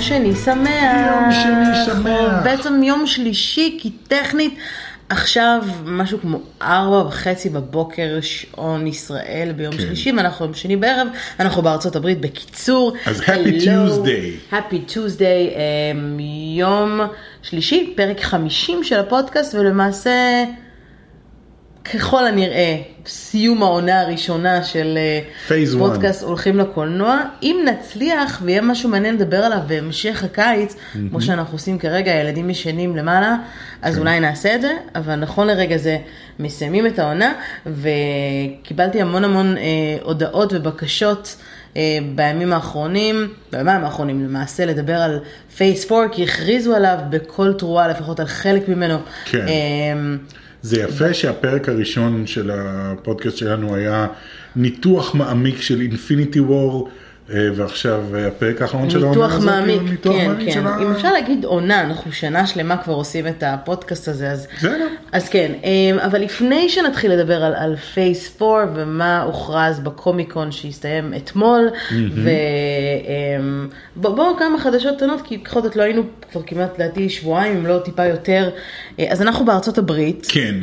שני שמח. יום שני שמח. בעצם יום שלישי, כי טכנית עכשיו משהו כמו ארבע וחצי בבוקר שעון ישראל ביום כן. שלישי, ואנחנו יום שני בערב, אנחנו בארצות הברית. בקיצור, אז Happy hello, Tuesday. Happy Tuesday, um, יום שלישי, פרק 50 של הפודקאסט, ולמעשה... ככל הנראה, סיום העונה הראשונה של אה, one. פודקאסט הולכים לקולנוע. אם נצליח ויהיה משהו מעניין לדבר עליו בהמשך הקיץ, כמו שאנחנו עושים כרגע, הילדים ישנים למעלה, אז כן. אולי נעשה את זה, אבל נכון לרגע זה מסיימים את העונה, וקיבלתי המון המון אה, הודעות ובקשות. אה, בימים האחרונים, בימים האחרונים למעשה, לדבר על פייס 4, כי הכריזו עליו בכל תרועה, לפחות על חלק ממנו. כן. זה יפה שהפרק הראשון של הפודקאסט שלנו היה ניתוח מעמיק של Infinity War, ועכשיו אה, הפרק האחרון של העונה הזאת הוא ניתוח כן, מעמיק כן. של ה- אם אפשר להגיד עונה, אנחנו שנה שלמה כבר עושים את הפודקאסט הזה, אז... בסדר. אז כן, אמ, אבל לפני שנתחיל לדבר על, על Phase 4 ומה הוכרז בקומיקון שהסתיים אתמול, ובואו בוא, כמה חדשות קטנות, כי בכל זאת לא היינו כבר כמעט לדעתי שבועיים, אם לא טיפה יותר, אה, אז אנחנו בארצות הברית. כן.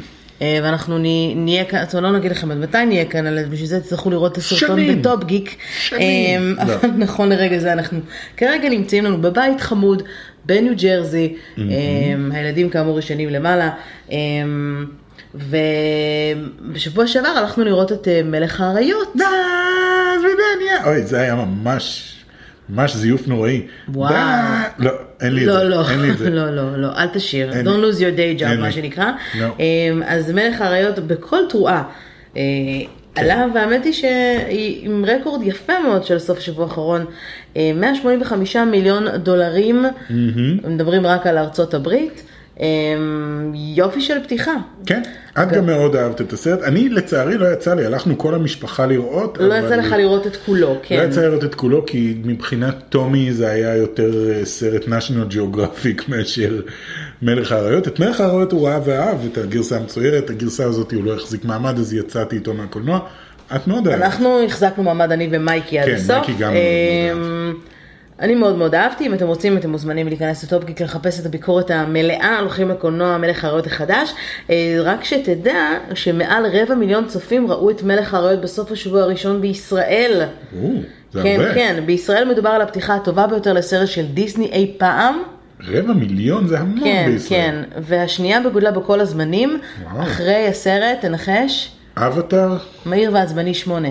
אה, ואנחנו נה- נהיה כאן, אומרת, לא נגיד לכם עד מתי נהיה כאן, אלא בשביל זה תצטרכו לראות את הסרטון. בטופ גיק. שנים. אה, אבל לא. נכון לרגע זה אנחנו כרגע נמצאים לנו בבית חמוד בניו ג'רזי, אה, הילדים כאמור ישנים למעלה. ובשבוע שעבר הלכנו לראות את מלך האריות. דאז ודניה. אוי, זה היה ממש, ממש זיוף נוראי. וואו. לא, אין לי את לא, זה. לא, אין לי את זה. לא, לא, לא, אל תשאיר, don't lose your day job, מה. שנקרא. לא. אמ, אז מלך האריות בכל תרועה אה, כן. עלה, והאמת היא שהיא עם רקורד יפה מאוד של סוף השבוע האחרון, אה, 185 מיליון דולרים, מדברים רק על ארצות הברית, יופי של פתיחה. כן, את גם מאוד אהבת את הסרט. אני לצערי לא יצא לי, הלכנו כל המשפחה לראות. לא יצא לך לראות את כולו, לא כן. יצא לראות את כולו כי מבחינת טומי זה היה יותר אה, סרט national geographic מאשר מלך האריות. את מלך האריות הוא ראה ואהב את הגרסה המצוירת, הגרסה הזאת הוא לא החזיק מעמד אז יצאתי איתו מהקולנוע. את מאוד אהבת. אנחנו החזקנו מעמד אני ומייקי עד כן, הסוף. מייקי גם מאוד אמ, אני מאוד מאוד אהבתי, אם אתם רוצים אתם מוזמנים להיכנס לטופגיק לחפש את הביקורת המלאה, הולכים לקולנוע מלך האריות החדש. אה, רק שתדע שמעל רבע מיליון צופים ראו את מלך האריות בסוף השבוע הראשון בישראל. או, זה כן, הרבה. כן, בישראל מדובר על הפתיחה הטובה ביותר לסרט של דיסני אי פעם. רבע מיליון זה המון כן, בישראל. כן, והשנייה בגודלה בכל הזמנים, וואו. אחרי הסרט, תנחש, אבטאר? מהיר ועצבני שמונה.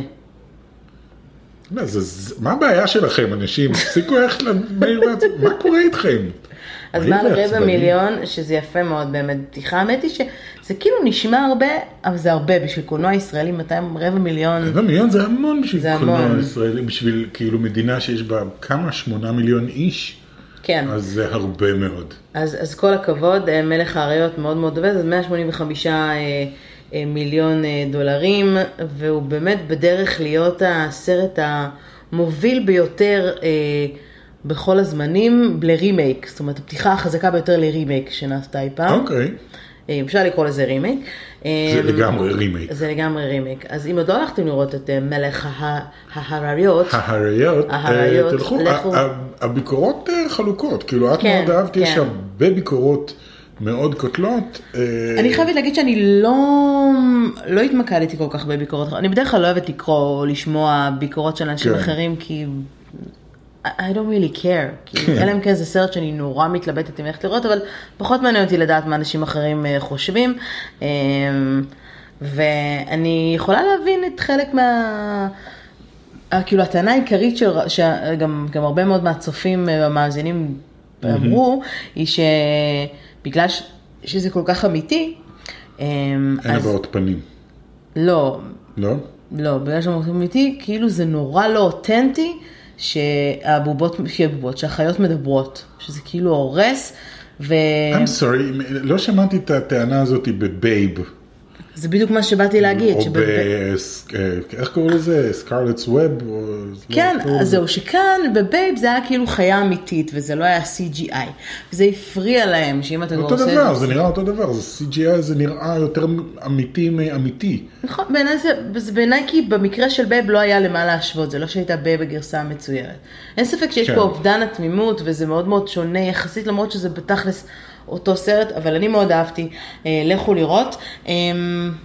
מה הבעיה שלכם אנשים? תפסיקו ללכת למאיר ועצמי, מה קורה איתכם? אז מעל רבע ועצבני. מיליון, שזה יפה מאוד באמת, בדיחה, האמת היא שזה כאילו נשמע הרבה, אבל זה הרבה, בשביל קולנוע ישראלי 200 רבע מיליון, רבע מיליון זה המון בשביל זה קולנוע המון. ישראלי, בשביל כאילו מדינה שיש בה כמה? שמונה מיליון איש? כן, אז זה הרבה מאוד. אז, אז כל הכבוד, אה, מלך האריות מאוד מאוד עובד, אז 185 אה, אה, מיליון אה, דולרים, והוא באמת בדרך להיות הסרט המוביל ביותר אה, בכל הזמנים לרימייק, זאת אומרת הפתיחה החזקה ביותר לרימייק שנעשתה אי פעם. אוקיי. אה, אפשר לקרוא לזה רימייק. זה אה, לגמרי רימייק. זה לגמרי רימייק. אז אם עוד לא הלכתם לראות את אה, מלך האריות, אה, תלכו, הביקורות אה, חלוקות, כאילו את כן, מאוד אהבת, יש כן. הרבה ביקורות מאוד קוטלות. אה, אני חייבת להגיד שאני לא, לא התמקדתי כל כך בביקורות, אני בדרך כלל לא אוהבת לקרוא או לשמוע ביקורות של אנשים כן. אחרים, כי I don't really care, כי כן. אלא אם כן זה סרט שאני נורא מתלבטת אם ללכת לראות, אבל פחות מעניין אותי לדעת מה אנשים אחרים אה, חושבים. אה, ואני יכולה להבין את חלק מה... כאילו הטענה העיקרית של- שגם גם הרבה מאוד מהצופים והמאזינים אמרו, היא שבגלל ש- שזה כל כך אמיתי, אה, אין אז הבעות פנים, לא, לא? לא, בגלל שזה אמיתי, כאילו זה נורא לא אותנטי שהבובות, שהבובות, שהחיות מדברות, שזה כאילו הורס, ו... I'm sorry, לא שמעתי את הטענה הזאת בבייב. זה בדיוק מה שבאתי להגיד. או ב... איך קוראים לזה? Charlotte's Web? כן, אז זהו, שכאן בבייב זה היה כאילו חיה אמיתית, וזה לא היה CGI. וזה הפריע להם, שאם אתה כבר אותו עושה... דבר, את זה נראה אותו דבר, זה CGI זה נראה יותר אמיתי מאמיתי. נכון, בעיניי זה, זה בעיניי כי במקרה של בייב לא היה למה להשוות, זה לא שהייתה בייב בגרסה מצוירת. אין ספק שיש כן. פה אובדן התמימות, וזה מאוד מאוד שונה יחסית, למרות שזה בתכלס אותו סרט, אבל אני מאוד אהבתי, אה, לכו לראות. אה,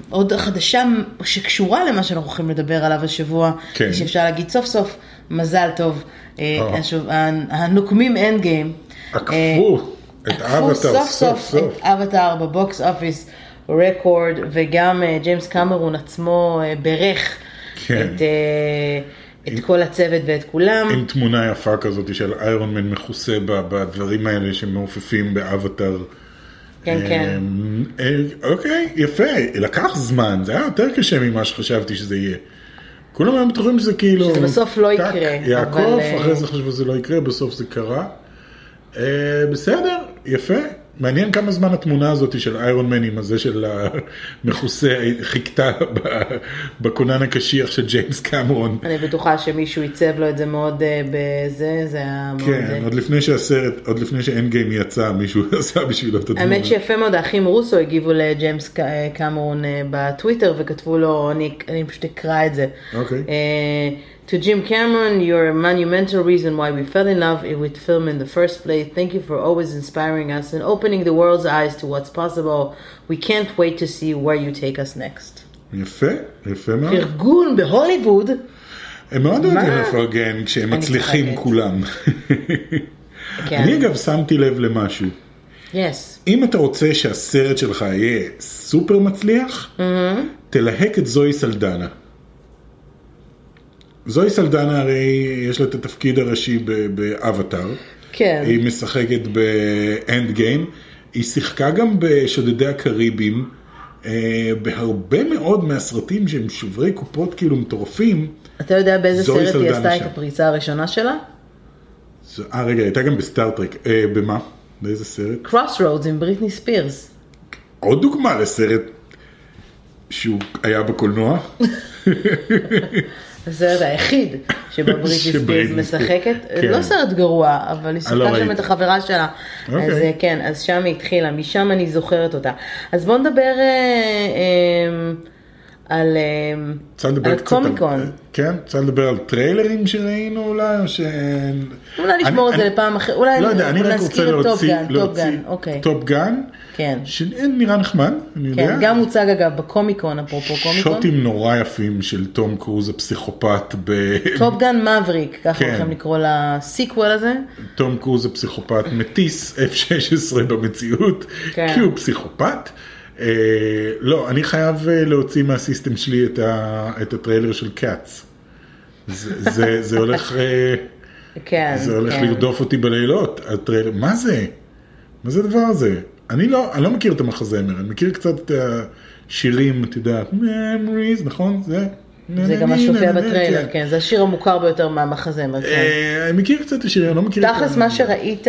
עוד חדשה שקשורה למה שאנחנו הולכים לדבר עליו השבוע, כן. שאפשר להגיד סוף סוף, מזל טוב, אה, אה. השוב- הנוקמים Endgame. עקפו את עקפו אבטר סוף סוף סוף. את אבטאר ב box office record, וגם אה, ג'יימס קמרון עצמו אה, בירך כן. את, אה, את כל הצוות ואת כולם. עם תמונה יפה כזאת של איירון מן מכוסה בדברים האלה שמעופפים באבטר. כן, כן. אמ, אה, אוקיי, יפה, לקח זמן, זה היה יותר קשה ממה שחשבתי שזה יהיה. כולם היו בטוחים שזה כאילו... שזה בסוף לא טק, יקרה, יעקב, אבל, אה, אחרי זה חשבו שזה לא יקרה, בסוף זה קרה. אה, בסדר, יפה. מעניין כמה זמן התמונה הזאת של איירון מן עם הזה של המכוסה חיכתה בכונן הקשיח של ג'יימס קמרון. אני בטוחה שמישהו עיצב לו את זה מאוד אה, בזה, זה היה מאוד... כן, אה, עוד לפני שהסרט, עוד לפני שאין גיים יצא, מישהו עשה בשבילו את התמונה. האמת שיפה מאוד, האחים רוסו הגיבו לג'יימס אה, קמרון בטוויטר וכתבו לו, אני, אני פשוט אקרא את זה. אוקיי. to Jim Cameron, you're a monumental reason why we fell in love with film in the first place. Thank you for always inspiring us and opening the world's eyes to what's possible. We can't wait to see where you take us next. יפה, יפה מאוד. ארגון בהוליווד. הם מאוד אוהבים מה? לפרגן כשהם אני מצליחים צוחקת. כולם. כן. אני אגב שמתי לב למשהו. Yes. אם אתה רוצה שהסרט שלך יהיה סופר מצליח, תלהק את זוהי סלדנה. זוהי סלדנה הרי יש לה את התפקיד הראשי באבטאר. כן. היא משחקת באנד גיים. היא שיחקה גם בשודדי הקריבים. אה, בהרבה מאוד מהסרטים שהם שוברי קופות כאילו מטורפים. אתה יודע באיזה סרט היא עשתה את. הפריצה הראשונה שלה? אה רגע, הייתה גם בסטארטרק. אה, במה? באיזה סרט? Crossroads עם בריטני ספירס. עוד דוגמה לסרט שהוא היה בקולנוע. הסרט היחיד שבו בריטני ספירס משחקת. כן. לא סרט גרוע, אבל היא לא שיחקה שם ראיתי. את החברה שלה. אוקיי. אז אה, כן, אז שם היא התחילה, משם אני זוכרת אותה. אז בואו נדבר אה, אה, על אה, על. קומיקון. כן? רוצה לדבר על טריילרים שראינו אולי, או ש... אולי נשמור את אני- זה לפעם אחרת, אולי לא יודע, אני רק רוצה להוציא... Top Gun, Top Gun, אוקיי. Top Gun, כן, שנראה נחמד, אני יודע. כן, גם הוצג אגב בקומיקון, אפרופו קומיקון. שוטים נורא יפים של תום קרוז הפסיכופת ב... טופגן מבריק, ככה כן. הולכים לקרוא ל sequel הזה. תום קרוז הפסיכופת מטיס F-16 במציאות, כן. כי הוא פסיכופת. אה, לא, אני חייב אה, להוציא מה system שלי את, ה, את הטריילר של Cats. זה, זה, זה הולך, אה, כן, זה הולך כן. לרדוף אותי בלילות, הטריילר, מה זה? מה זה הדבר הזה? אני לא, אני לא מכיר את המחזמר, אני מכיר קצת את השירים, את יודעת, memories, נכון? זה? זה גם מה שהופיע כן. בטריילר, כן, זה השיר המוכר ביותר מהמחזמר, כן. אה, אני מכיר קצת את השירים, אני לא מכיר את תכלס ה- מה שראית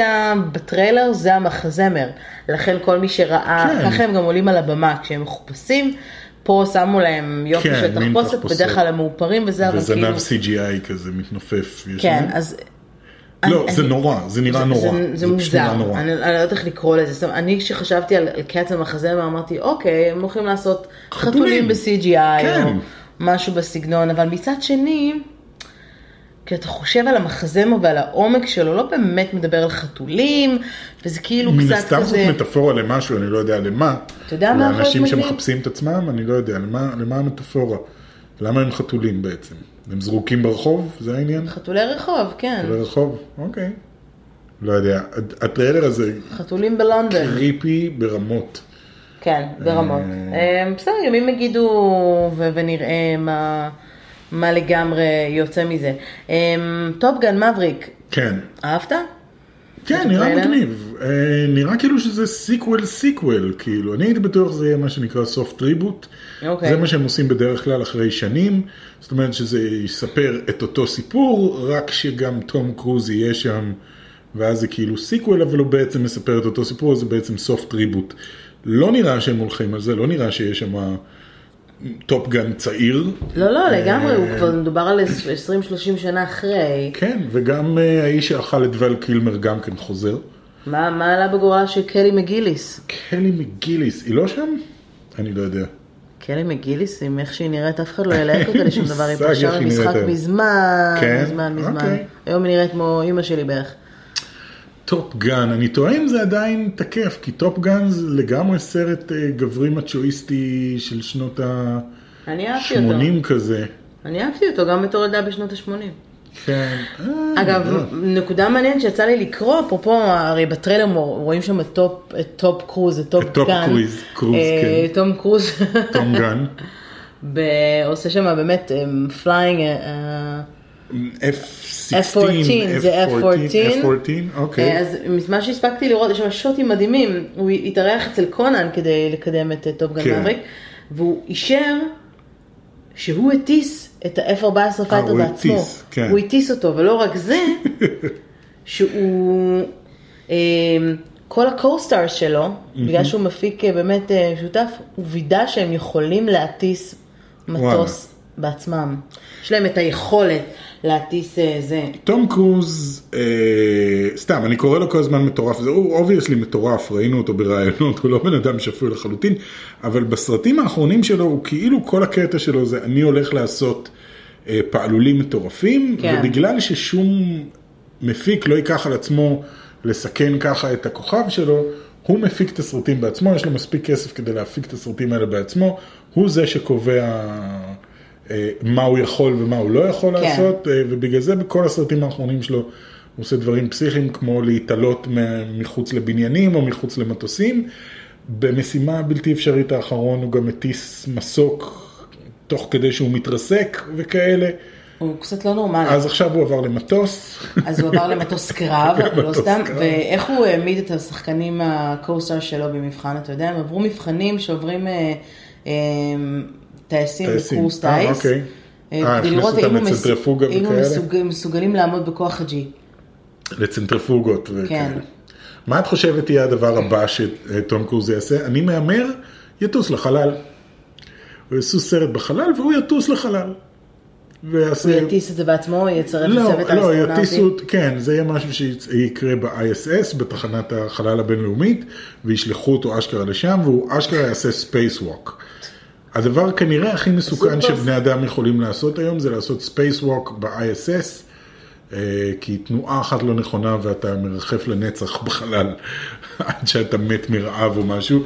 בטריילר זה המחזמר, לכן כל מי שראה, כן. ככה הם גם עולים על הבמה, כשהם מחופשים, פה שמו להם יופי כן, של תחפושת. בדרך כלל הם מאופרים וזה, אבל כאילו, וזנב CGI כזה מתנופף. כן? אז... לא, אני- זה נורא, זה נראה זה- נורא. זה- זה פשוט מוזר, נורא. אני אני לא יודעת איך לקרוא לזה, אני כשחשבתי על על קץ המחזמר אמרתי, אוקיי, הם הולכים לעשות חתולים. חתולים ב-CGI, כן. או משהו בסגנון, אבל מצד שני, כשאתה חושב על המחזמר ועל העומק שלו, לא באמת מדבר על חתולים, וזה כאילו מן קצת הסתם זאת כזה... מטאפורה למשהו, אני לא יודע למה. אתה יודע מה יכול להיות לאנשים? שמחפשים את עצמם, אני לא יודע, למה למה המטאפורה? למה הם חתולים בעצם? הם זרוקים ברחוב? זה העניין? חתולי רחוב, כן. ברחוב? אוקיי. לא יודע. הטריילר הזה חתולים בלונדון. creepy ברמות. כן, ברמות. אה, בסדר, ימים יגידו ונראה מה, מה לגמרי יוצא מזה. אה, Top Gun Maverick, כן. אהבת? כן, נראה? מגניב. אה, נראה כאילו שזה sequel sequel, כאילו. אני הייתי בטוח שזה יהיה מה שנקרא soft reboot. אוקיי. זה מה שהם עושים בדרך כלל אחרי שנים. זאת אומרת שזה יספר את אותו סיפור, רק שגם תום קרוז יהיה שם, ואז זה כאילו sequel, אבל הוא בעצם מספר את אותו סיפור, אז זה בעצם soft reboot. לא נראה שהם הולכים על זה, לא נראה שיש שם Top Gun צעיר. לא, לא, לגמרי, הוא אה, כבר מדובר על 20-30 שנה אחרי. כן, וגם אה, האיש שאכל את ול קילמר גם כן חוזר. מה מה עלה בגורלה של קלי מגיליס? קלי מגיליס, היא לא שם? אני לא יודע. קלי מגיליס, עם איך שהיא נראית, אף אחד לא ילהק אותה לשום דבר, היא פרשה היום. מזמן, כן? מזמן, מזמן. אוקיי. היום היא נראית כמו אימא שלי בערך. Top Gun, אני תוהה אם זה עדיין תקף, כי Top Gun זה לגמרי סרט אה, גברי מצ'ואיסטי של שנות אני אהבתי אותו. ה-80 כזה. אני אהבתי אותו גם בתור ילדה בשנות ה-80. כן. אה, אגב, לא. נקודה מעניינת שיצא לי לקרוא, אפרופו, הרי בטריילר רואים שם את טופ, קרוז, את טופ את Top Gun. קרוז, קרוז, אה, כן. תום קרוז. טום גן. עושה שם באמת flying, F-16, F-14, זה F-14. F-14, אוקיי. אז ממה שהספקתי לראות, יש שם שוטים מדהימים, הוא התארח אצל קונן כדי לקדם את Top Gun כן. Maverick, והוא אישר שהוא הטיס את ה-F-14 fighter הוא בעצמו. כן. הוא הטיס אותו, ולא רק זה, שהוא, אה, כל ה-co-stars שלו, בגלל שהוא מפיק אה, באמת אה, שותף, הוא וידא שהם יכולים להטיס מטוס בעצמם. יש להם את היכולת להטיס אה, זה. תום קרוז, אה, סתם, אני קורא לו כל הזמן מטורף, זה הוא obviously מטורף, ראינו אותו בראיונות, הוא לא בן אדם שפוי לחלוטין, אבל בסרטים האחרונים שלו, הוא כאילו כל הקטע שלו זה אני הולך לעשות אה, פעלולים מטורפים, כן. ובגלל ששום מפיק לא ייקח על עצמו לסכן ככה את הכוכב שלו, הוא מפיק את הסרטים בעצמו, יש לו מספיק כסף כדי להפיק את הסרטים האלה בעצמו, הוא זה שקובע מה הוא יכול ומה הוא לא יכול כן. לעשות, אה, ובגלל זה בכל הסרטים האחרונים שלו הוא עושה דברים פסיכיים כמו להתעלות מחוץ לבניינים או מחוץ למטוסים. במשימה הבלתי אפשרית האחרון הוא גם מטיס מסוק תוך כדי שהוא מתרסק וכאלה. הוא קצת לא נורמלי. אז עכשיו הוא עבר למטוס. אז הוא עבר למטוס קרב, לא סתם. ואיך הוא העמיד את השחקנים ה-co-star שלו במבחן, אתה יודע, הם עברו מבחנים שעוברים אה, אה, טייסים. בקורס אה, טייס. אוקיי. אה, אה, כדי לראות האם הם? מסוג- מסוגלים לעמוד בכוח ה-G. לצנטריפוגות וכאלה. כן. מה את חושבת יהיה הדבר הבא שתום קרוז יעשה? אני מהמר, יטוס לחלל. הוא יעשו סרט בחלל והוא יטוס לחלל. ויעשה... הוא יטיס את זה בעצמו, יצרף לא, לצוות לא, האסטרונאוטים. יטיסו, כן, זה יהיה משהו שיקרה ב-ISS, בתחנת החלל הבינלאומית, וישלחו אותו אשכרה לשם, והוא אשכרה יעשה spacewalk. הדבר כנראה הכי מסוכן שבני אדם יכולים לעשות היום, זה לעשות spacewalk ב-ISS, כי תנועה אחת לא נכונה ואתה מרחף לנצח בחלל, עד שאתה מת מרעב או משהו.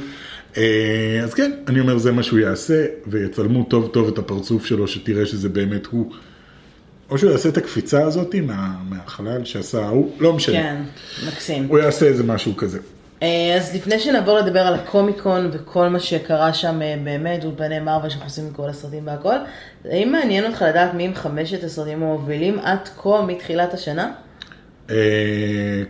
אה, אז כן, אני אומר זה מה שהוא יעשה, ויצלמו טוב טוב את הפרצוף שלו, שתראה שזה באמת הוא. או שהוא יעשה את הקפיצה הזאת מה, מהחלל שעשה ההוא, לא משנה. כן, מקסים. הוא יעשה איזה משהו כזה. אה, אז לפני שנעבור לדבר על הקומיקון וכל מה שקרה שם אה, באמת, אולפני מרווה שאנחנו עושים מכל הסרטים והכל, האם מעניין אותך לדעת מי הם חמשת הסרטים המובילים עד כה מתחילת השנה? אה,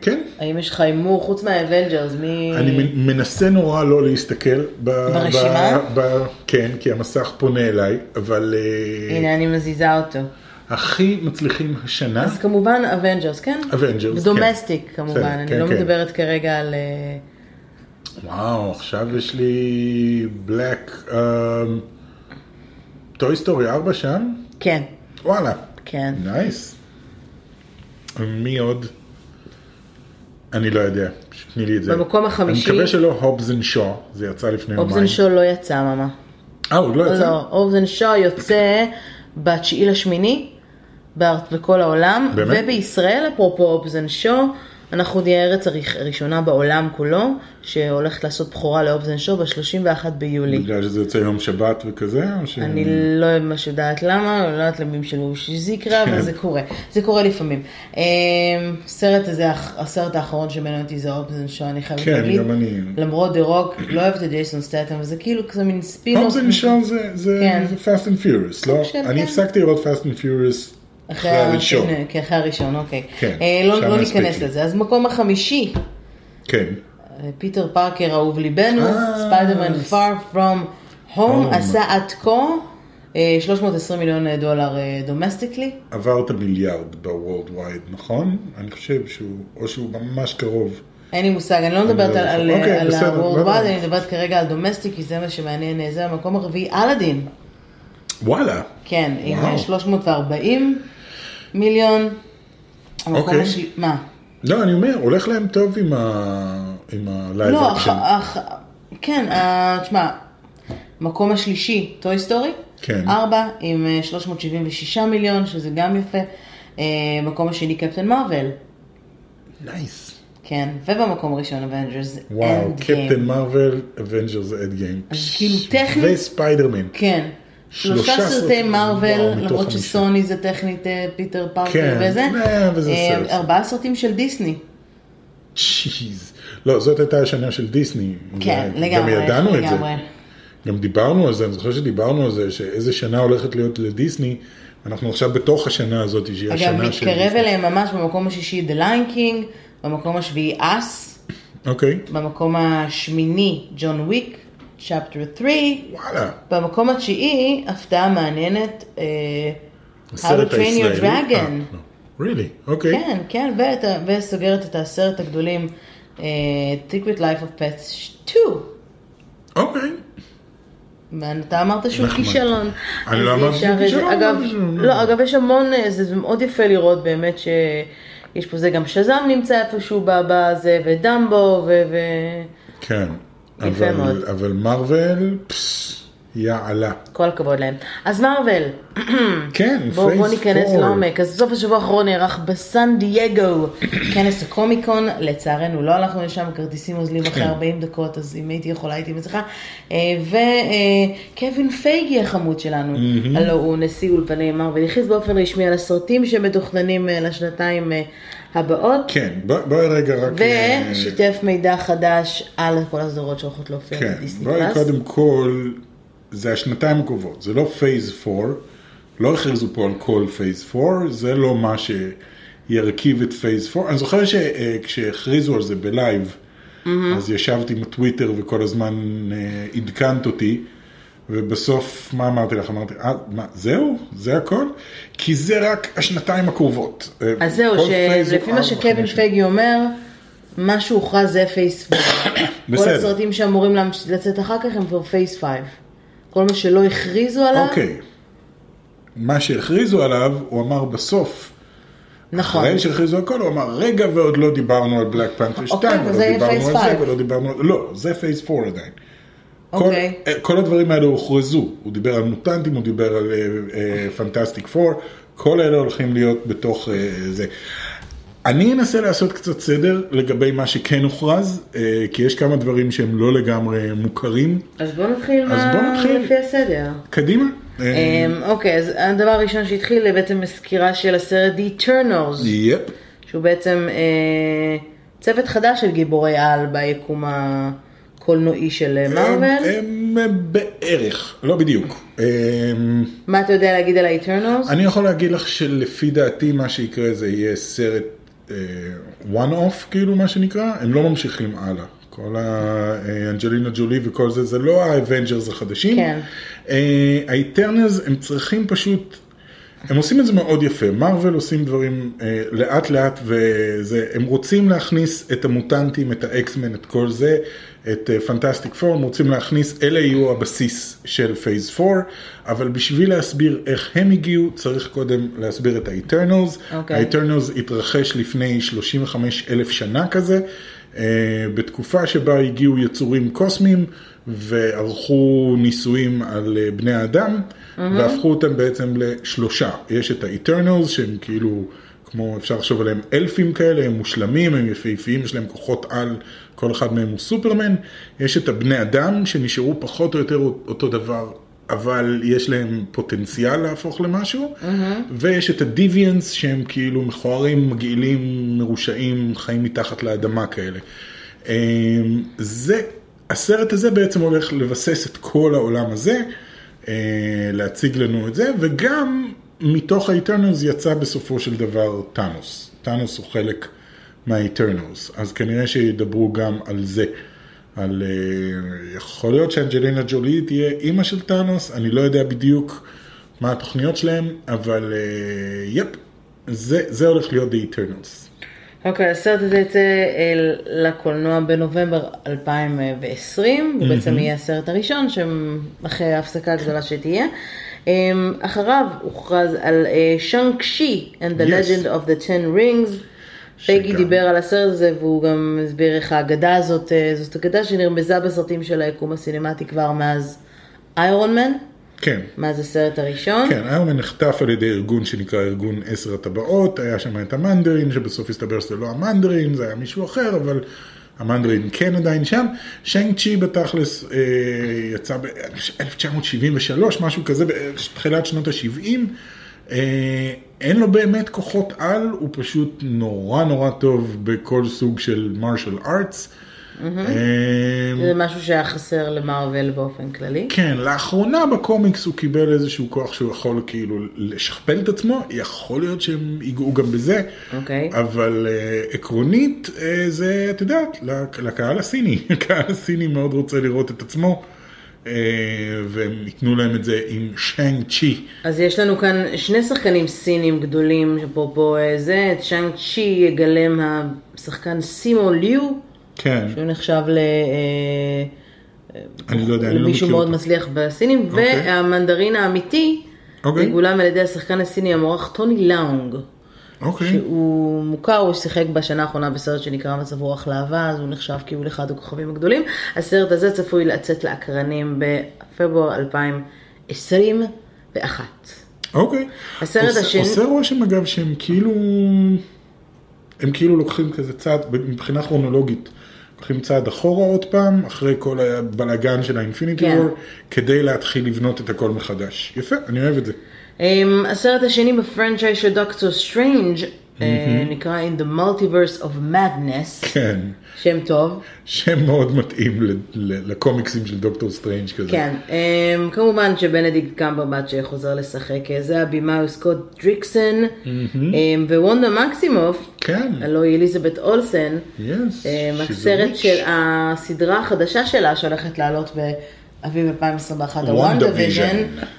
כן, האם יש לך הימור חוץ מה Avengers, מי... אני מנסה נורא לא להסתכל. ב- ברשימה? ב- ב- כן, כי המסך פונה אליי, אבל הנה, אני מזיזה אותו. הכי מצליחים השנה, אז כמובן אבנג'רס, כן? domestic כן. כמובן, בסדר, אני כן, לא כן. מדברת כרגע על... אה, וואו, עכשיו יש לי בלק, Toy Story 4 שם? כן, וואלה, כן. nice. מי עוד? אני לא יודע, תני לי את זה. במקום החמישי- אני מקווה שלא Hobbs and Shaw, זה יצא לפני יומיים. Hobbs and Shaw לא יצא, ממש. אה, עוד לא יצא? לא, Hobbs and Shaw יוצא בתשיעי לשמיני בארץ בכל העולם, באמת? ובישראל, אפרופו Hobbs and Shaw, אנחנו נהיה הארץ הראש- הראשונה בעולם כולו, שהולכת לעשות בכורה ל Hobbs and Shaw ב-31 ביולי. בגלל שזה יוצא יום שבת וכזה? ש... אני לא ממש יודעת למה, לא יודעת למי שלו שזה יקרה, אבל כן. זה קורה. זה קורה לפעמים. אמ, סרט הזה, הסרט האחרון שמעניין אותי זה Hobbs and Shaw, אני חייבת כן, להגיד. גם אני. למרות דה רוק, לא אוהבת את ג'ייסון סטטם, וזה כאילו כזה מין הובס אנד שו זה- זה כן. זה Fast and Furious, לא? של, אני כן. הפסקתי לראות Fast and Furious אחרי הראשון. השני, כן, אחרי הראשון, אוקיי. כן, אה, לא, לא ניכנס. לזה. אז מקום החמישי, כן. אה, פיטר פארקר אהוב ליבנו, אה, ספיידרמן Far From Home, Home. עשה עד כה אה, 320 מיליון דולר domestically. עבר את המיליארד ב worldwide, נכון? אני חושב שהוא, או שהוא ממש קרוב. אין לי מושג, אני לא מדברת לא על- בסדר, ה-World לא. אני מדברת כרגע על domestic, כי זה מה שמעניין, זה המקום הרביעי, אלאדין. וואלה. כן, עם וואו. 340 מיליון. אוקיי. השני, מה? לא, אני אומר, הולך להם טוב עם ה... עם ה live לא, אקשן. אח- כן, אה, תשמע, מקום השלישי, Toy Story. כן. ארבע, עם אה, 376 מיליון, שזה גם יפה. אה, מקום השני, קפטן מרוויל. nice. כן, ובמקום הראשון, אבנג'רס וואו, and קפטן מרוויל, Avengers Endgame. אז כאילו טכנית- וספיידרמן. כן. שלושה סרטי מתוך למרות. שסוני זה טכנית אה, פיטר פארקר כן, וזה. אה, אה. ארבעה סרטים של דיסני. צ'יז. לא, זאת הייתה השנה של דיסני. כן, גם לגמרי. ידענו את זה. לגמרי. גם דיברנו על זה, אני זוכר שדיברנו על זה, שאיזה שנה הולכת להיות לדיסני. אנחנו עכשיו בתוך השנה הזאת, שהיא אגב, השנה של מתקרב דיסני. אליהם ממש במקום השישי The Lion King, במקום השביעי אס, אוקיי, במקום השמיני ג'ון וויק, צ'פטר 3, וואלה. במקום התשיעי, הפתעה מעניינת, אה, How הסרט to Train Your הישראלי. Dragon. אה, לא. really? אוקיי. כן, כן, ואת וסוגרת את העשרת הגדולים, אה, Secret Life of Pets 2. אוקיי. ואתה אמרת שהוא. כישלון. אני לא אמרתי שהוא כישלון, אגב, לא, אגב, יש המון, אה, זה מאוד יפה לראות באמת שיש פה זה, גם שזם נמצא איפשהו בזה, ודמבו. ו- כן. יפה מאוד. אבל מרוויל, פס, יאללה. כל הכבוד להם. אז מארוול, כן, בואו בוא Phase ניכנס 4. לעומק. אז בסוף השבוע האחרון נערך בסן דייגו כנס הקומיקון, לצערנו לא הלכנו לשם, הכרטיסים אוזלים אחרי כן. 40 דקות, אז אם הייתי יכולה הייתי מצליחה. וקווין פייגי החמוד שלנו, הלו הוא נשיא אולפני מארוול, הכריז באופן רשמי על הסרטים שמתוכננים אה, לשנתיים אה, הבאות. כן, בוא- בואי רגע רק... אה, ושיתף מידע חדש על כל הסדרות שהולכות להופיע כן, בדיסני בואי פלאס. קודם כל, זה השנתיים הקרובות, זה לא Phase 4, לא הכריזו פה על כל Phase 4, זה לא מה שירכיב את Phase 4. אני זוכר שכשהכריזו על זה ב live, אז ישבתי עם הטוויטר וכל הזמן אה, עדכנת אותי, ובסוף, מה אמרתי לך? אמרתי, אה, מה, זהו? זה הכל? כי זה רק השנתיים הקרובות. אה, אז זהו, שלפי מה שקווין פייגי אומר, מה שהוכרז זה פייס 4. כל. הסרטים שאמורים לצאת אחר כך הם כבר Phase 5. כל מה שלא הכריזו עליו, אוקיי. מה שהכריזו עליו, הוא אמר בסוף. נכון. אחרי שהכריזו הכל, הוא אמר, רגע, ועוד לא דיברנו על Black Panther 2, אוקיי, ולא דיברנו על זה. ולא דיברנו על... לא, זה Phase 4 עדיין. כל, אוקיי. אה, כל הדברים האלה הוכרזו, הוא דיבר על מוטנטים, הוא דיבר על פנטסטיק 4, כל אלה הולכים להיות בתוך אה, זה. אני אנסה לעשות קצת סדר לגבי מה שכן הוכרז, אה, כי יש כמה דברים שהם לא לגמרי מוכרים. אז בואו נתחיל אז מה- בוא נתחיל. לפי הסדר. קדימה. אה, אמ, אוקיי, אז הדבר הראשון שהתחיל זה בעצם סקירה של הסרט The Eternals, יפ. שהוא בעצם אה, צוות חדש של גיבורי על ביקום הקולנועי של מארוול. הם, הם בערך, לא בדיוק. הם, מה אתה יודע להגיד על ה-Eternals? אני יכול להגיד לך שלפי דעתי מה שיקרה זה יהיה סרט one off כאילו מה שנקרא, הם לא ממשיכים הלאה. כל האנג'לינה ג'ולי וכל זה, זה לא ה Avengers החדשים. כן. ה Eternals הם צריכים פשוט, הם עושים את זה מאוד יפה, מרוויל עושים דברים אה, לאט לאט וזה, הם רוצים להכניס את המוטנטים, את ה X-Men, את כל זה, את Fantastic Four, הם רוצים להכניס, אלה יהיו הבסיס של Phase 4, אבל בשביל להסביר איך הם הגיעו, צריך קודם להסביר את ה Eternals. אוקיי. ה Eternals התרחש לפני 35 אלף שנה כזה, אה, בתקופה שבה הגיעו יצורים קוסמיים וערכו ניסויים על אה, בני האדם, והפכו אותם בעצם לשלושה. יש את ה Eternals שהם כאילו, כמו אפשר לחשוב עליהם אלפים כאלה, הם מושלמים, הם יפהפיים, יש להם כוחות על, כל אחד מהם הוא סופרמן. יש את הבני אדם שנשארו פחות או יותר אותו דבר. אבל יש להם פוטנציאל להפוך למשהו, ויש את הדיביאנס שהם כאילו מכוערים, מגעילים, מרושעים, חיים מתחת לאדמה כאלה. אמ, זה, הסרט הזה בעצם הולך לבסס את כל העולם הזה, אה, להציג לנו את זה, וגם מתוך האיטרנלס יצא בסופו של דבר טאנוס. טאנוס הוא חלק מהאיטרנלס, אז כנראה שידברו גם על זה. על, אה, יכול להיות שאנג'לינה ג'ולי תהיה אימא של טאנוס, אני לא יודע בדיוק מה התוכניות שלהם, אבל אה, יפ, זה, זה הולך להיות The Eternals. אוקיי, הסרט הזה יצא אה, לקולנוע בנובמבר 2020, הוא בעצם יהיה הסרט הראשון, שאחרי ההפסקה הגדולה שתהיה. אמ, אחריו הוכרז על שאנג שי and the Yes. legend of the ten rings. פגי שגם- דיבר על הסרט הזה והוא גם הסביר איך האגדה הזאת, אה, זאת אגדה שנרמזה בסרטים של היקום הסינמטי כבר מאז איירון מן, כן. מאז הסרט הראשון. כן, היום נחטף על ידי ארגון שנקרא ארגון עשר הטבעות, היה שם את המנדרין, שבסוף הסתבר שזה לא המנדרין, זה היה מישהו אחר, אבל המנדרין כן עדיין שם. שיינג צ'י בתכלס אה, יצא ב-1973, משהו כזה, בתחילת שנות ה-70. אה, אין לו באמת כוחות על, הוא פשוט נורא נורא טוב בכל סוג של מרשל ארטס. זה משהו שהיה חסר למארוול באופן כללי. כן, לאחרונה בקומיקס הוא קיבל איזשהו כוח שהוא יכול כאילו לשכפל את עצמו, יכול להיות שהם ייגעו גם בזה, אוקיי. אבל uh, עקרונית uh, זה, את יודעת, לק- לקהל הסיני, הקהל הסיני מאוד רוצה לראות את עצמו, והם ייתנו להם את זה עם שיינג צ'י. אז יש לנו כאן שני שחקנים סינים גדולים, אפרופו אה, זה, את שאנג צ'י יגלם השחקן סימו ליו, כן, שהוא נחשב ל... אה, אני לא יודע, אני לא מכיר מאוד אותו. מצליח בסינים, אוקיי. והמנדרין האמיתי אוקיי. יגולם על ידי השחקן הסיני המוערך טוני לאונג, אוקיי, שהוא מוכר, הוא שיחק בשנה האחרונה בסרט שנקרא מצב רוח לאהבה, אז הוא נחשב כאילו לאחד הכוכבים הגדולים. הסרט הזה צפוי לצאת לאקרנים בפברואר 2021. אוקיי. הסרט עושה- השני- עושה רושם אגב שהם כאילו, הם כאילו לוקחים כזה צעד, מבחינה כרונולוגית, לוקחים צעד אחורה עוד פעם, אחרי כל הבלאגן של ה Infinity כן. War, כדי להתחיל לבנות את הכל מחדש. יפה, אני אוהב את זה. Um, הסרט השני ב franchise של דוקטור סטרנג' uh, נקרא In the Multiverse of Madness, כן, שם טוב. שם מאוד מתאים לקומיקסים של דוקטור סטרנג' כזה. כן, um, כמובן שבנדיקט קמברבץ' שחוזר לשחק, אה, זה הבמאי הוא סקוט דריקסון, um, ווונדה מקסימוף, כן, הלוא היא אליזבת אולסן, yes. הסרט של הסדרה החדשה שלה שהולכת לעלות באביב 2021, ה WandaVision.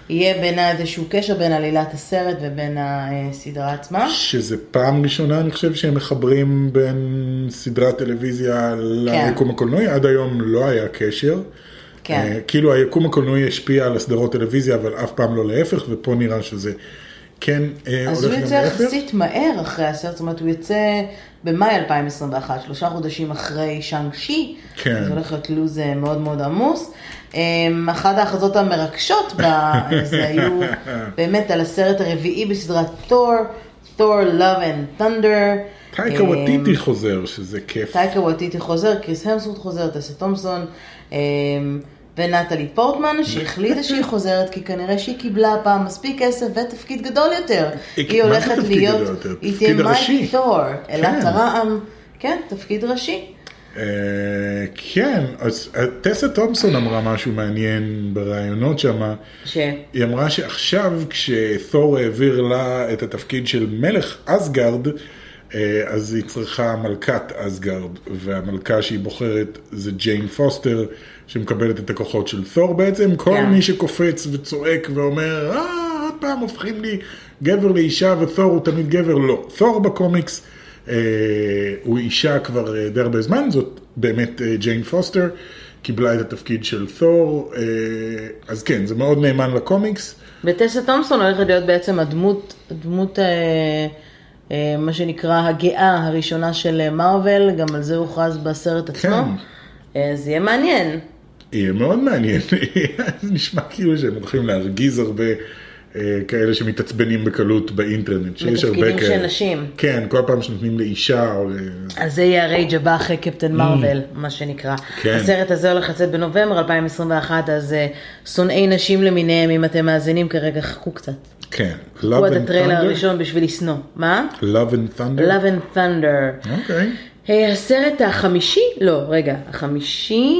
יהיה בין איזשהו קשר בין עלילת הסרט ובין הסדרה עצמה. שזה פעם ראשונה, אני חושב שהם מחברים בין סדרת טלוויזיה ליקום הקולנועי, עד היום לא היה קשר. כן. אה, כאילו היקום הקולנועי השפיע על הסדרות טלוויזיה, אבל אף פעם לא להפך, ופה נראה שזה כן אה, אז הוא יוצא להפך. יחסית מהר אחרי הסרט, זאת אומרת הוא יוצא במאי 2021, שלושה חודשים אחרי שאנג שי, כן. זה הולך להיות לו"ז אה, מאוד מאוד עמוס. אמ, אחת ההכרזות המרגשות בזה היו באמת על הסרט הרביעי בסדרת תור, תור Love and Thunder. טייקה אמ, וטיטי חוזר, שזה כיף. טייקה וטיטי חוזר, קריס המסורד חוזר, טסה תומפסון אמ, ונטלי פורטמן שהחליטה שהיא חוזרת כי כנראה שהיא קיבלה הפעם מספיק כסף ותפקיד גדול יותר. היא- הולכת להיות? היא תהיה. מייטי תור, אלת. הרעם, כן, תפקיד ראשי. אה, כן, אז אה, טסה תומפסון אמרה משהו מעניין בראיונות שמה. ש... היא אמרה שעכשיו כשתור העביר לה את התפקיד של מלך אסגרד, אה, אז היא צריכה מלכת אסגרד, והמלכה שהיא בוחרת זה ג'יין פוסטר, שמקבלת את הכוחות של תור בעצם. כל כן. מי שקופץ וצועק ואומר, אה, עוד פעם הופכים לי גבר לאישה ותור הוא תמיד גבר, לא. תור בקומיקס אה, הוא אישה כבר אה, די הרבה זמן, זאת באמת אה, ג'יין פוסטר. קיבלה את התפקיד של תור, אה, אז כן, זה מאוד נאמן לקומיקס. וטסה תומפסון הולכת להיות בעצם הדמות, הדמות, אה, אה, מה שנקרא הגאה הראשונה של אה, מארוול, גם על זה הוכרז בסרט עצמו. כן. אה, זה יהיה מעניין. יהיה מאוד מעניין, זה נשמע כאילו שהם הולכים להרגיז הרבה אה, כאלה שמתעצבנים בקלות באינטרנט, שיש הרבה בתפקידים של כאלה. נשים. כן, כל פעם שנותנים לאישה או. אז זה יהיה הרייג' הבא אחרי קפטן מרוויל, מה שנקרא. Mm. כן. הסרט הזה הולך לצאת בנובמבר 2021, אז אה, שונאי נשים למיניהם, אם אתם מאזינים כרגע, חכו קצת. כן, חכו Love עד and הטריילר Thunder? הראשון בשביל לשנוא. מה? Love and Thunder? Love and Thunder. אוקיי. אה, הסרט החמישי? לא, רגע, החמישי?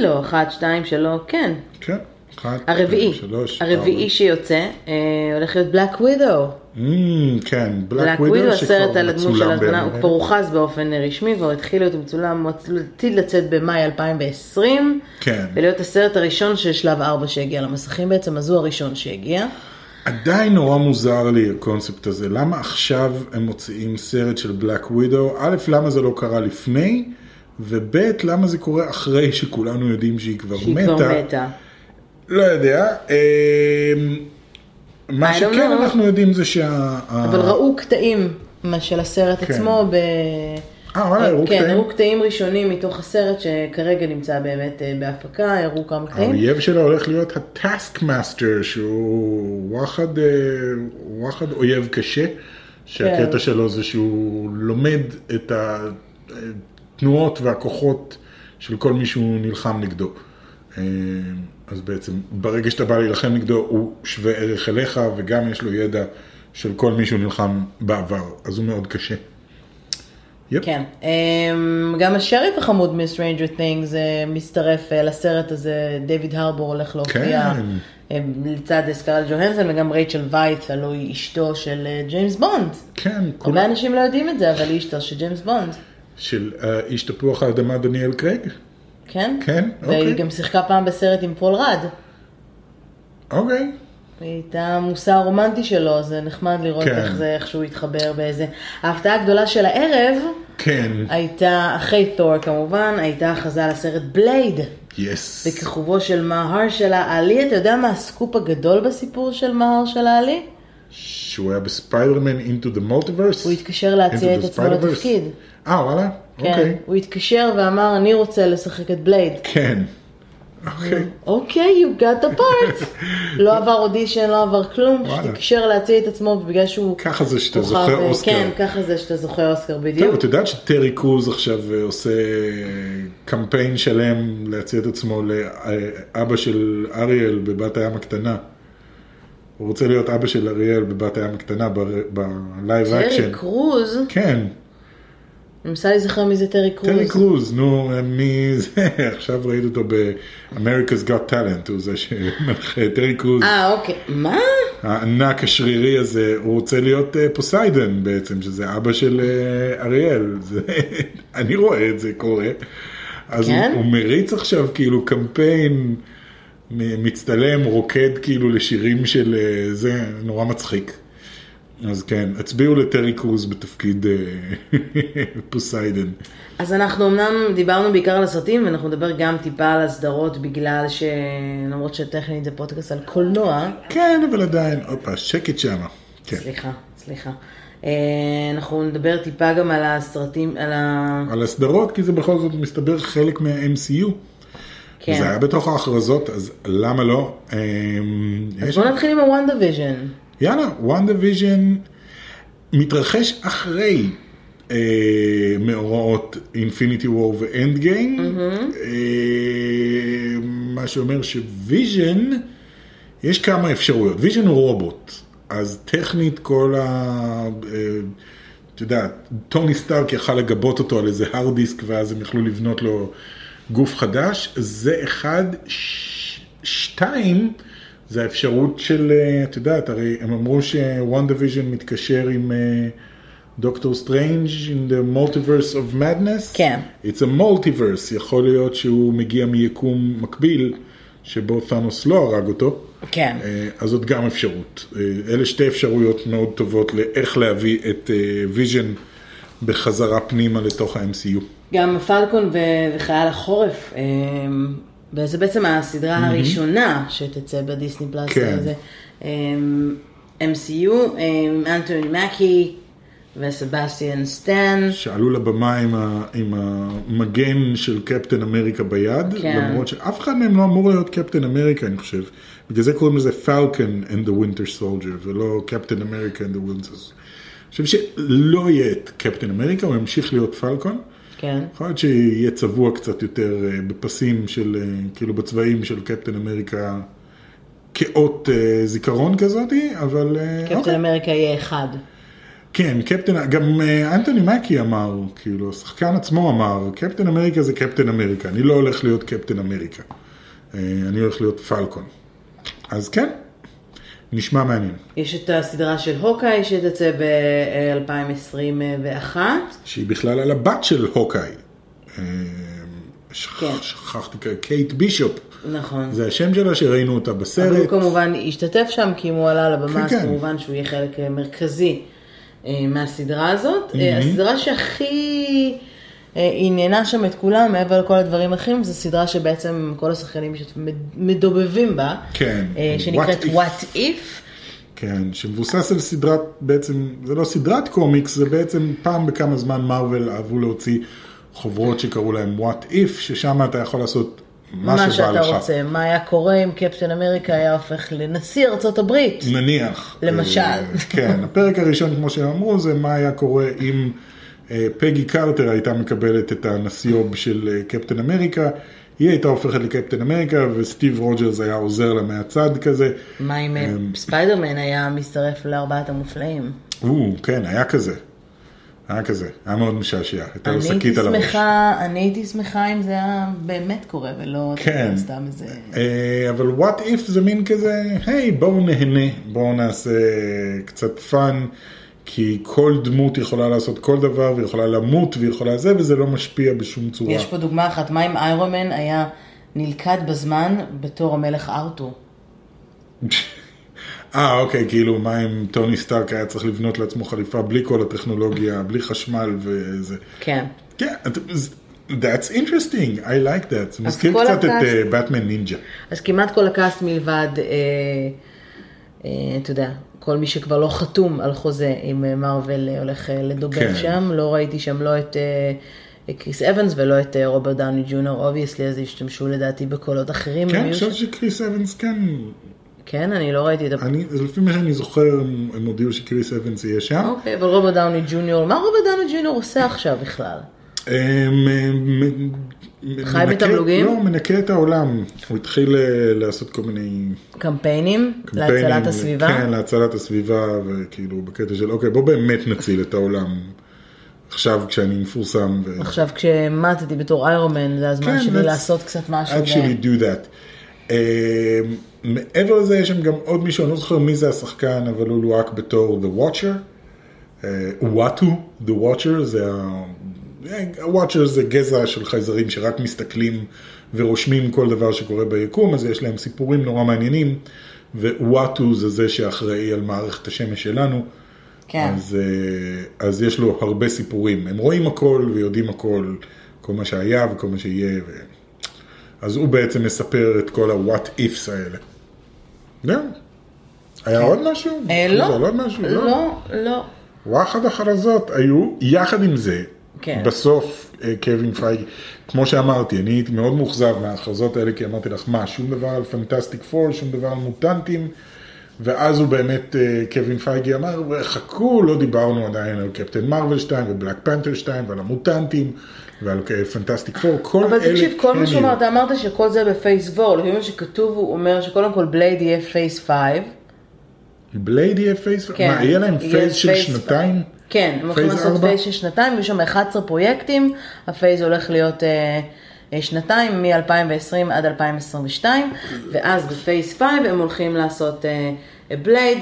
לא, אחת, שתיים, שלוש, כן. כן. אחת, הרביעי, שלוש, הרביעי. שיוצא, אה, הולך להיות בלק ווידו. Mm, כן, בלק ווידו, הסרט על הדמות של הזמנה, הוא. כבר הוכרז באופן רשמי, כבר התחיל להיות מצולם, הוא עתיד לצאת במאי 2020, כן. ולהיות הסרט הראשון של שלב 4 שהגיע למסכים בעצם, אז הוא הראשון שהגיע. עדיין נורא מוזר לי הקונספט הזה, למה עכשיו הם מוציאים סרט של בלק ווידו? א', למה זה לא קרה לפני? וב', למה זה קורה אחרי שכולנו יודעים שהיא כבר שהיא מתה? כבר מתה. לא יודע. אמ, מה שכן know. אנחנו יודעים זה שה... אבל ה- ראו קטעים של הסרט כן. עצמו ב... אה, וואלה, הראו כן, קטעים? הראו קטעים ראשונים מתוך הסרט שכרגע נמצא באמת אה, בהפקה, הראו כמה קטעים. האויב שלו הולך להיות ה Taskmaster, שהוא וואחד, אה, וואחד אויב קשה, שהקטע כן. שלו זה שהוא לומד את התנועות והכוחות של כל מי שהוא נלחם נגדו. אה, אז בעצם ברגע שאתה בא להילחם נגדו הוא שווה ערך אליך וגם יש לו ידע של כל מי שהוא נלחם בעבר, אז הוא מאוד קשה. Yep. כן, אמ, גם השריף החמוד מ-Stranger Things אה, מצטרף אה, לסרט הזה, דיוויד הרבור הולך להופיע כן. אה, לצד סקרלט ג'והנסון וגם רייצ'ל וייז, הלוא היא אשתו של אה, ג'יימס בונד. כן, כל... הרבה אנשים לא יודעים את זה, אבל היא אשתו של ג'יימס בונד, של אה, איש תפוח האדמה דניאל קרייג? כן? כן, והיא אוקיי. גם שיחקה פעם בסרט עם פול רד. אוקיי. היא הייתה המושא הרומנטי שלו, זה נחמד לראות כן. איך זה, איך שהוא התחבר באיזה... ההפתעה הגדולה של הערב כן, הייתה, אחרי תור כמובן, הייתה הכרזה על הסרט בלייד. Yes. בכיכובו של מהרשלה עלי, אתה יודע מה הסקופ הגדול בסיפור של מהרשלה עלי? שהוא היה בספיידרמן into the multiverse? הוא התקשר להציע את עצמו? לתפקיד. אה, וואלה? כן, אוקיי. הוא התקשר ואמר, אני רוצה לשחק את בלייד. כן. אוקיי. אוקיי, you got the part. לא עבר אודישן, לא עבר כלום, פשוט. התקשר להציע את עצמו, ובגלל שהוא... ככה זה שאתה כוכב, זוכה אה, אוסקר. כן, ככה זה שאתה זוכה אוסקר טוב, בדיוק. את יודעת שטרי קרוז עכשיו אה, עושה קמפיין שלם להציע את עצמו לאבא של אריאל בבת הים הקטנה. הוא רוצה להיות אבא של אריאל בבת הים הקטנה ב live action. טרי קרוז, כן, אני מנסה להיזכר מי זה טרי טרי קרוז. קרוז, נו, מי זה, עכשיו ראיתי אותו ב-America's Got Talent, הוא זה שמנחה, טרי קרוז, אה, אוקיי. מה? הענק השרירי הזה, הוא רוצה להיות אה, פוסיידן בעצם, שזה אבא של אה, אריאל, אני רואה את זה קורה, אז כן? הוא, הוא מריץ עכשיו כאילו קמפיין, מצטלם, רוקד כאילו לשירים של אה, זה, נורא מצחיק. אז כן, הצביעו לטרי קרוז בתפקיד אה, פוסיידן. אז אנחנו אמנם דיברנו בעיקר על הסרטים, ואנחנו נדבר גם טיפה על הסדרות, בגלל ש... למרות שטכנית זה פודקאסט על קולנוע. כן, אבל עדיין, הופה, שקט שמה. כן. סליחה, סליחה. אה, אנחנו נדבר טיפה גם על הסרטים, על ה... על הסדרות, כי זה בכל זאת מסתבר חלק מה-MCU. כן. זה היה בתוך ההכרזות, אז למה לא? אמ, אז בואו נתחיל עם ה WandaVision. יאללה, WandaVision מתרחש אחרי אה, מאורעות Infinity War ו Endgame, אה, מה שאומר ש Vision, יש כמה אפשרויות. Vision הוא רובוט, אז טכנית כל ה... אה, אתה יודע, טוני סטארק יכל לגבות אותו על איזה hard disk ואז הם יכלו לבנות לו גוף חדש, זה אחד, ש... שתיים, זה האפשרות של, אה, את יודעת, הרי הם אמרו ש WandaVision מתקשר עם אה, דוקטור סטרנג' in the multiverse of madness. כן. It's a multiverse, יכול להיות שהוא מגיע מיקום מקביל שבו תאנוס לא הרג אותו. כן. אה, אז זאת גם אפשרות. אלה שתי אפשרויות מאוד טובות לאיך להביא את Vision בחזרה פנימה לתוך ה-MCU. גם פלקון וחייל החורף, אה, וזה בעצם הסדרה הראשונה שתצא בדיסני פלאס. כן. הזה. אה, MCU, עם אנטוני מקי וסבסטיאן סטן. שעלו לבמה עם, ה, עם המגן של קפטן אמריקה ביד, כן. למרות שאף אחד מהם לא אמור להיות קפטן אמריקה, אני חושב. בגלל זה קוראים לזה Falcon and the Winter Soldier, ולא קפטן אמריקה and the Winter Soldier. אני חושב שלא יהיה את קפטן אמריקה, הוא ימשיך להיות פלקון. כן. יכול להיות שיהיה צבוע קצת יותר אה, בפסים של, אה, כאילו בצבעים של קפטן אמריקה, כאות אה, זיכרון כזאתי, אבל... קפטן אוקיי. אמריקה יהיה אחד. כן, קפטן, גם אנטוני מקי אמר, כאילו, השחקן עצמו אמר, קפטן אמריקה זה קפטן אמריקה, אני לא הולך להיות קפטן אמריקה, אני הולך להיות פלקון. אז כן, נשמע מעניין. יש את הסדרה של הוקאי שתצא ב-2021. שהיא בכלל על הבת של הוקאי. אה, שכ- כן. שכחתי, קייט בישופ, נכון. זה השם שלה שראינו אותה אבל הוא בסרט. כמובן השתתף שם, כי אם הוא עלה לבמה, כן, אז כן. כמובן שהוא יהיה חלק אה, מרכזי אה, מהסדרה הזאת. אה, הסדרה שהכי עניינה שם את כולם, מעבר לכל הדברים האחרים, זו סדרה שבעצם כל השחקנים שמדובבים בה, כן. אה, שנקראת What If. What If. כן, שמבוסס על סדרת, בעצם, זה לא סדרת קומיקס, זה בעצם פעם בכמה זמן מארוול אהבו להוציא חוברות שקראו להם What If, ששם אתה יכול לעשות מה, מה שאתה לך. רוצה, מה היה קורה אם קפטן אמריקה היה הופך לנשיא ארצות הברית? נניח. למשל. אה, כן, הפרק הראשון, כמו שהם אמרו, זה מה היה קורה אם אה, פגי קרטר הייתה מקבלת את הנסיוב של אה, קפטן אמריקה. היא הייתה הופכת לקפטן אמריקה, וסטיב רוג'רס היה עוזר לה מהצד כזה. מה אם אה, ספיידרמן היה מצטרף לארבעת המופלאים? או, כן, היה כזה. היה כזה, היה מאוד משעשע. הייתה לו שקית על הראש. אני הייתי שמחה אם זה היה באמת קורה ולא כן. סתם איזה... אה, אבל what if זה מין כזה, היי בואו נהנה, בואו נעשה קצת fun, כי כל דמות יכולה לעשות כל דבר, ויכולה למות, ויכולה זה, וזה לא משפיע בשום צורה. יש פה דוגמה אחת, מה אם איירומן היה נלכד בזמן בתור המלך ארתור? אה, אוקיי, כאילו, מה אם טוני סטארק היה צריך לבנות לעצמו חליפה בלי כל הטכנולוגיה, בלי חשמל וזה. כן. כן, that's interesting, I like that. זה מזכיר קצת את באטמן נינג'ה. אז כמעט כל הקאסט מלבד, אה, אה, אתה יודע, כל מי שכבר לא חתום על חוזה עם אה, מארוול אה, הולך אה, לדובב כן. שם, לא ראיתי שם לא את אה, קריס אבנס ולא את אה, רוברט דאוני ג'וניור, obviously, אז השתמשו לדעתי בקולות אחרים. כן, אני חושב שם- שקריס אבנס כן, כן, אני לא ראיתי את ה... אני, לפי מה שאני זוכר, הם הודיעו שקריס אבנס יהיה שם. אוקיי, אבל רוברט דאוני ג'וניור, מה רוברט דאוני ג'וניור עושה עכשיו בכלל? חי בתמלוגים? לא, הוא מנקה את העולם. הוא התחיל אה, לעשות כל מיני קמפיינים? קמפיינים. להצלת הסביבה? כן, להצלת הסביבה, וכאילו בקטע של, אוקיי, בוא באמת נציל את העולם. עכשיו כשאני מפורסם. ו... עכשיו כשמטתי בתור איירומן, זה הזמן כן, שלי let's לעשות קצת משהו. actually do that. Uh, מעבר לזה יש שם גם עוד מישהו, אני לא זוכר מי זה השחקן, אבל הוא לוהק בתור The Watcher. וואטו, The Watcher, זה ה... ה-Watcher זה גזע של חייזרים שרק מסתכלים ורושמים כל דבר שקורה ביקום, אז יש להם סיפורים נורא מעניינים, ווואטו זה זה שאחראי על מערכת השמש שלנו. כן. אז, אה, אז יש לו הרבה סיפורים. הם רואים הכל ויודעים הכל, כל מה שהיה וכל מה שיהיה. ו... אז הוא בעצם מספר את כל ה-what ifs האלה. זהו. היה עוד משהו? אה, לא, עוד משהו? לא, לא. וואחד החרזות היו, יחד עם זה, כן. בסוף אה, קווין פייגי, כמו שאמרתי, אני הייתי מאוד מאוכזב מההכרזות האלה, כי אמרתי לך, מה, שום דבר על פנטסטיק פור, שום דבר על מוטנטים, ואז הוא באמת, אה, קווין פייגי אמר, חכו, לא דיברנו עדיין על קפטן מארוול 2 ו Black Panther 2 ועל המוטנטים ועל Fantastic Four, כל אבל אלה תקשיב, כל מה כן יהיו. אתה אמרת שכל זה ב phase 4, לפי מה שכתוב הוא אומר שקודם כל בלייד יהיה phase 5. בלייד יהיה phase, כן. מה, יהיה להם phase של שנתיים? כן, הם הולכים לעשות? phase של שנתיים, ויש שם 11 פרויקטים, ה phase הולך להיות אה, אה, שנתיים, מ-2020 עד 2022, ואז ב phase 5 הם הולכים לעשות בלייד,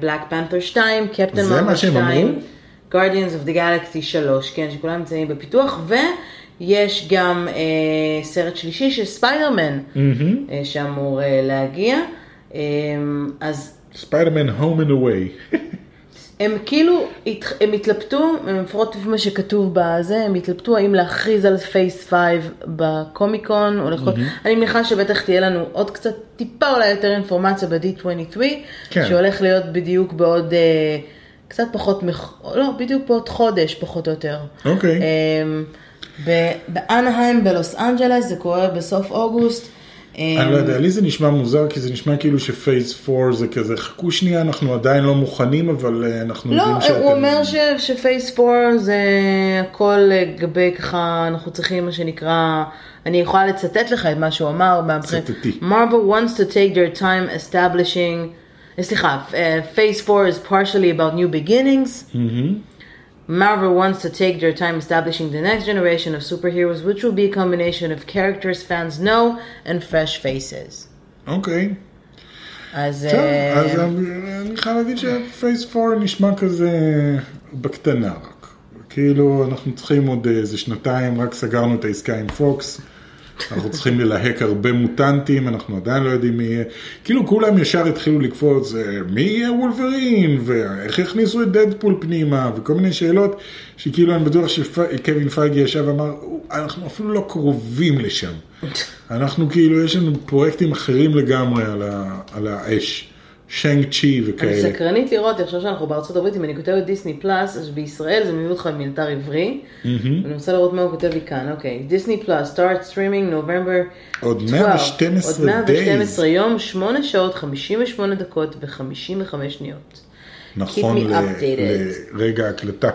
Black Panther 2, קפטן מארוול שהם 2, אמרו? Guardians of the Galaxy 3, כן, שכולם נמצאים בפיתוח, ויש גם אה, סרט שלישי של ספיידרמן, אה, שאמור אה, להגיע, אה, אז ספיידרמן Homecoming away. הם כאילו, הם התלבטו, לפחות לפי מה שכתוב בזה, הם התלבטו האם להכריז על phase 5 בקומיקון, או לחכות, אני מניחה שבטח תהיה לנו עוד קצת, טיפה אולי יותר אינפורמציה ב-D23, כן. שהולך להיות בדיוק בעוד, אה, קצת פחות, מח... לא, בדיוק בעוד חודש, פחות או יותר. אוקיי. אמ, ב- באנהיים, בלוס אנג'לס, זה קורה בסוף אוגוסט. אני לא יודע, לי זה נשמע מוזר, כי זה נשמע כאילו שפייס 4 זה כזה, חכו שנייה, אנחנו עדיין לא מוכנים, אבל אה, אנחנו לא, יודעים שאתם... הוא אומר ש, שפייס 4 זה הכל לגבי ככה, אנחנו צריכים מה שנקרא, אני יכולה לצטט לך את מה שהוא אמר. צטטי. Marvel wants to take their time establishing, אה, סליחה, Phase 4 is partially about new beginnings. Marvel wants to take their time establishing the next generation of superheroes, which will be a combination of characters fans know and fresh faces. אוקיי. אז טוב, אה, אז אני חייב להגיד שפייס 4 נשמע כזה בקטנה רק. כאילו, אנחנו צריכים עוד איזה שנתיים, רק סגרנו את העסקה עם פוקס. אנחנו צריכים ללהק הרבה מוטנטים, אנחנו עדיין לא יודעים מי יהיה. כאילו כולם ישר התחילו לקפוץ, אה, מי יהיה וולברין, ואיך יכניסו את דדפול פנימה, וכל מיני שאלות, שכאילו אני בטוח שקווין פייגי ישב ואמר, אנחנו אפילו לא קרובים לשם. אנחנו כאילו, יש לנו פרויקטים אחרים לגמרי על, ה, על האש. שיינג צ'י אני וכאלה. סקרנית לראות, עכשיו שאנחנו בארצות הברית, אם אני כותבת דיסני פלאס, אז בישראל זה מביא אותך מילתר עברי. אני רוצה לראות מה הוא כותב לי כאן, אוקיי. דיסני פלאס, streaming November עוד 12. 112 עוד 112 days. יום, 8 שעות, 58 דקות ו-55 שניות. נכון. לרגע ההקלטה.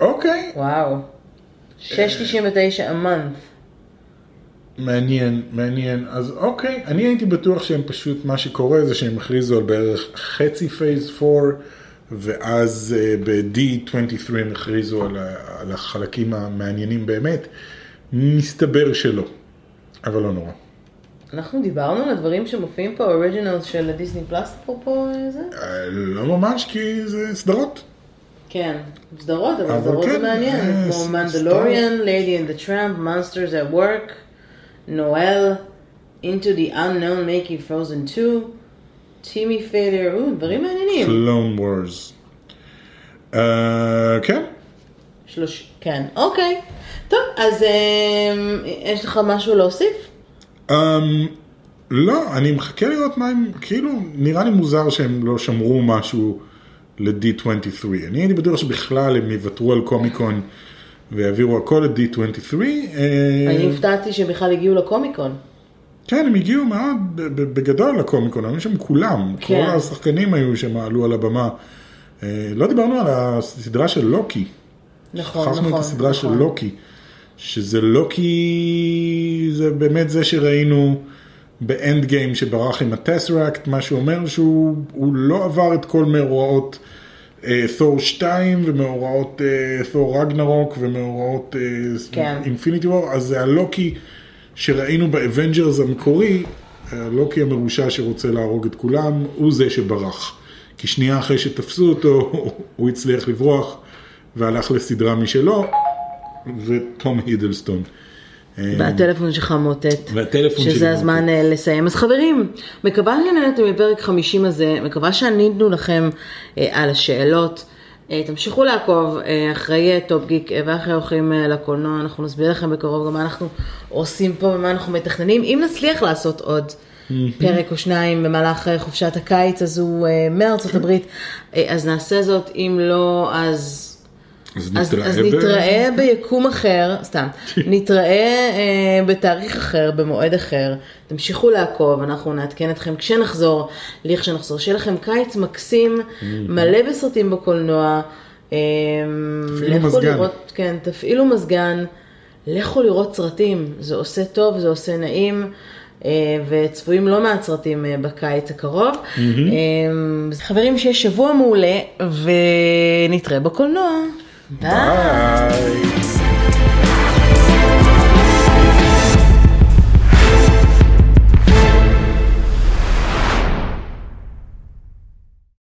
אוקיי, וואו. 6.99 a month. מעניין, מעניין. אז אוקיי, אני הייתי בטוח שהם פשוט, מה שקורה זה שהם הכריזו על בערך חצי phase 4, ואז אה, ב-D23 הם הכריזו על, על החלקים המעניינים באמת. מסתבר שלא, אבל לא נורא. אנחנו דיברנו על הדברים שמופיעים פה, originals של דיסני פלאס, אפרופו אה, זה? אה, לא ממש, כי זה סדרות. כן, סדרות, אבל אבל סדרות זה כן, מעניין, אה, כמו מנדלוריאן, Lady and the Tramp, Monsters at Work, נואל, Into the Unknown Making Frozen 2, Timmy Failure, או, דברים מעניינים. Clone Wars. אה, כן, שלוש... כן, אוקיי. טוב, אז אה, יש לך משהו להוסיף? Um, לא, אני מחכה לראות מה הם, כאילו, נראה לי מוזר שהם לא שמרו משהו ל-D23. אני הייתי בטוח שבכלל הם יוותרו על קומיקון ויעבירו הכל ל-D23. אה, אני הופתעתי שבכלל הגיעו לקומיקון. כן, הם הגיעו מאוד בגדול לקומיקון, היו שם כולם. כן. כל השחקנים היו שם, עלו על הבמה. אה, לא דיברנו על הסדרה של לוקי. נכון, שכחנו נכון. את הסדרה של נכון. לוקי, שזה לוקי, זה באמת זה שראינו באנד גיים שברח עם הטסראקט, מה שאומר שהוא הוא לא עבר את כל מאורעות תור 2 ומאורעות אה, תור רגנארוק ומאורעות כן. Infinity War, אז זה הלוקי שראינו באבנג'רס המקורי, הלוקי המרושע שרוצה להרוג את כולם, הוא זה שברח. כי שנייה אחרי שתפסו אותו, הוא הצליח לברוח והלך לסדרה משלו, ותום הידלסטון. אה, והטלפון שלך מוטט. והטלפון שלי שזה הזמן מאותת. אה, לסיים. אז חברים, מקווה שנהנתם מפרק 50 הזה, מקווה שענינו לכם אה, על השאלות. תמשיכו לעקוב אחרי טופ גיק ואחרי הולכים לקולנוע, אנחנו נסביר לכם בקרוב גם מה אנחנו עושים פה ומה אנחנו מתכננים, אם נצליח לעשות עוד. פרק או שניים במהלך חופשת הקיץ הזו מארצות הברית, אז נעשה זאת, אם לא, אז אז אז, נתראה אז ב- נתראה ביקום אחר, סתם, נתראה אה, בתאריך אחר, במועד אחר. תמשיכו לעקוב, אנחנו נעדכן אתכם כשנחזור, לכשנחזור. שיהיה לכם קיץ מקסים, מלא בסרטים בקולנוע. אה, תפעילו מזגן. לראות, כן, תפעילו מזגן, לכו לראות סרטים, זה עושה טוב, זה עושה נעים. אה, וצפויים לא מעט סרטים אה, בקיץ הקרוב. אה, אז חברים, שיהיה שבוע מעולה, ונתראה בקולנוע. Bye. Bye.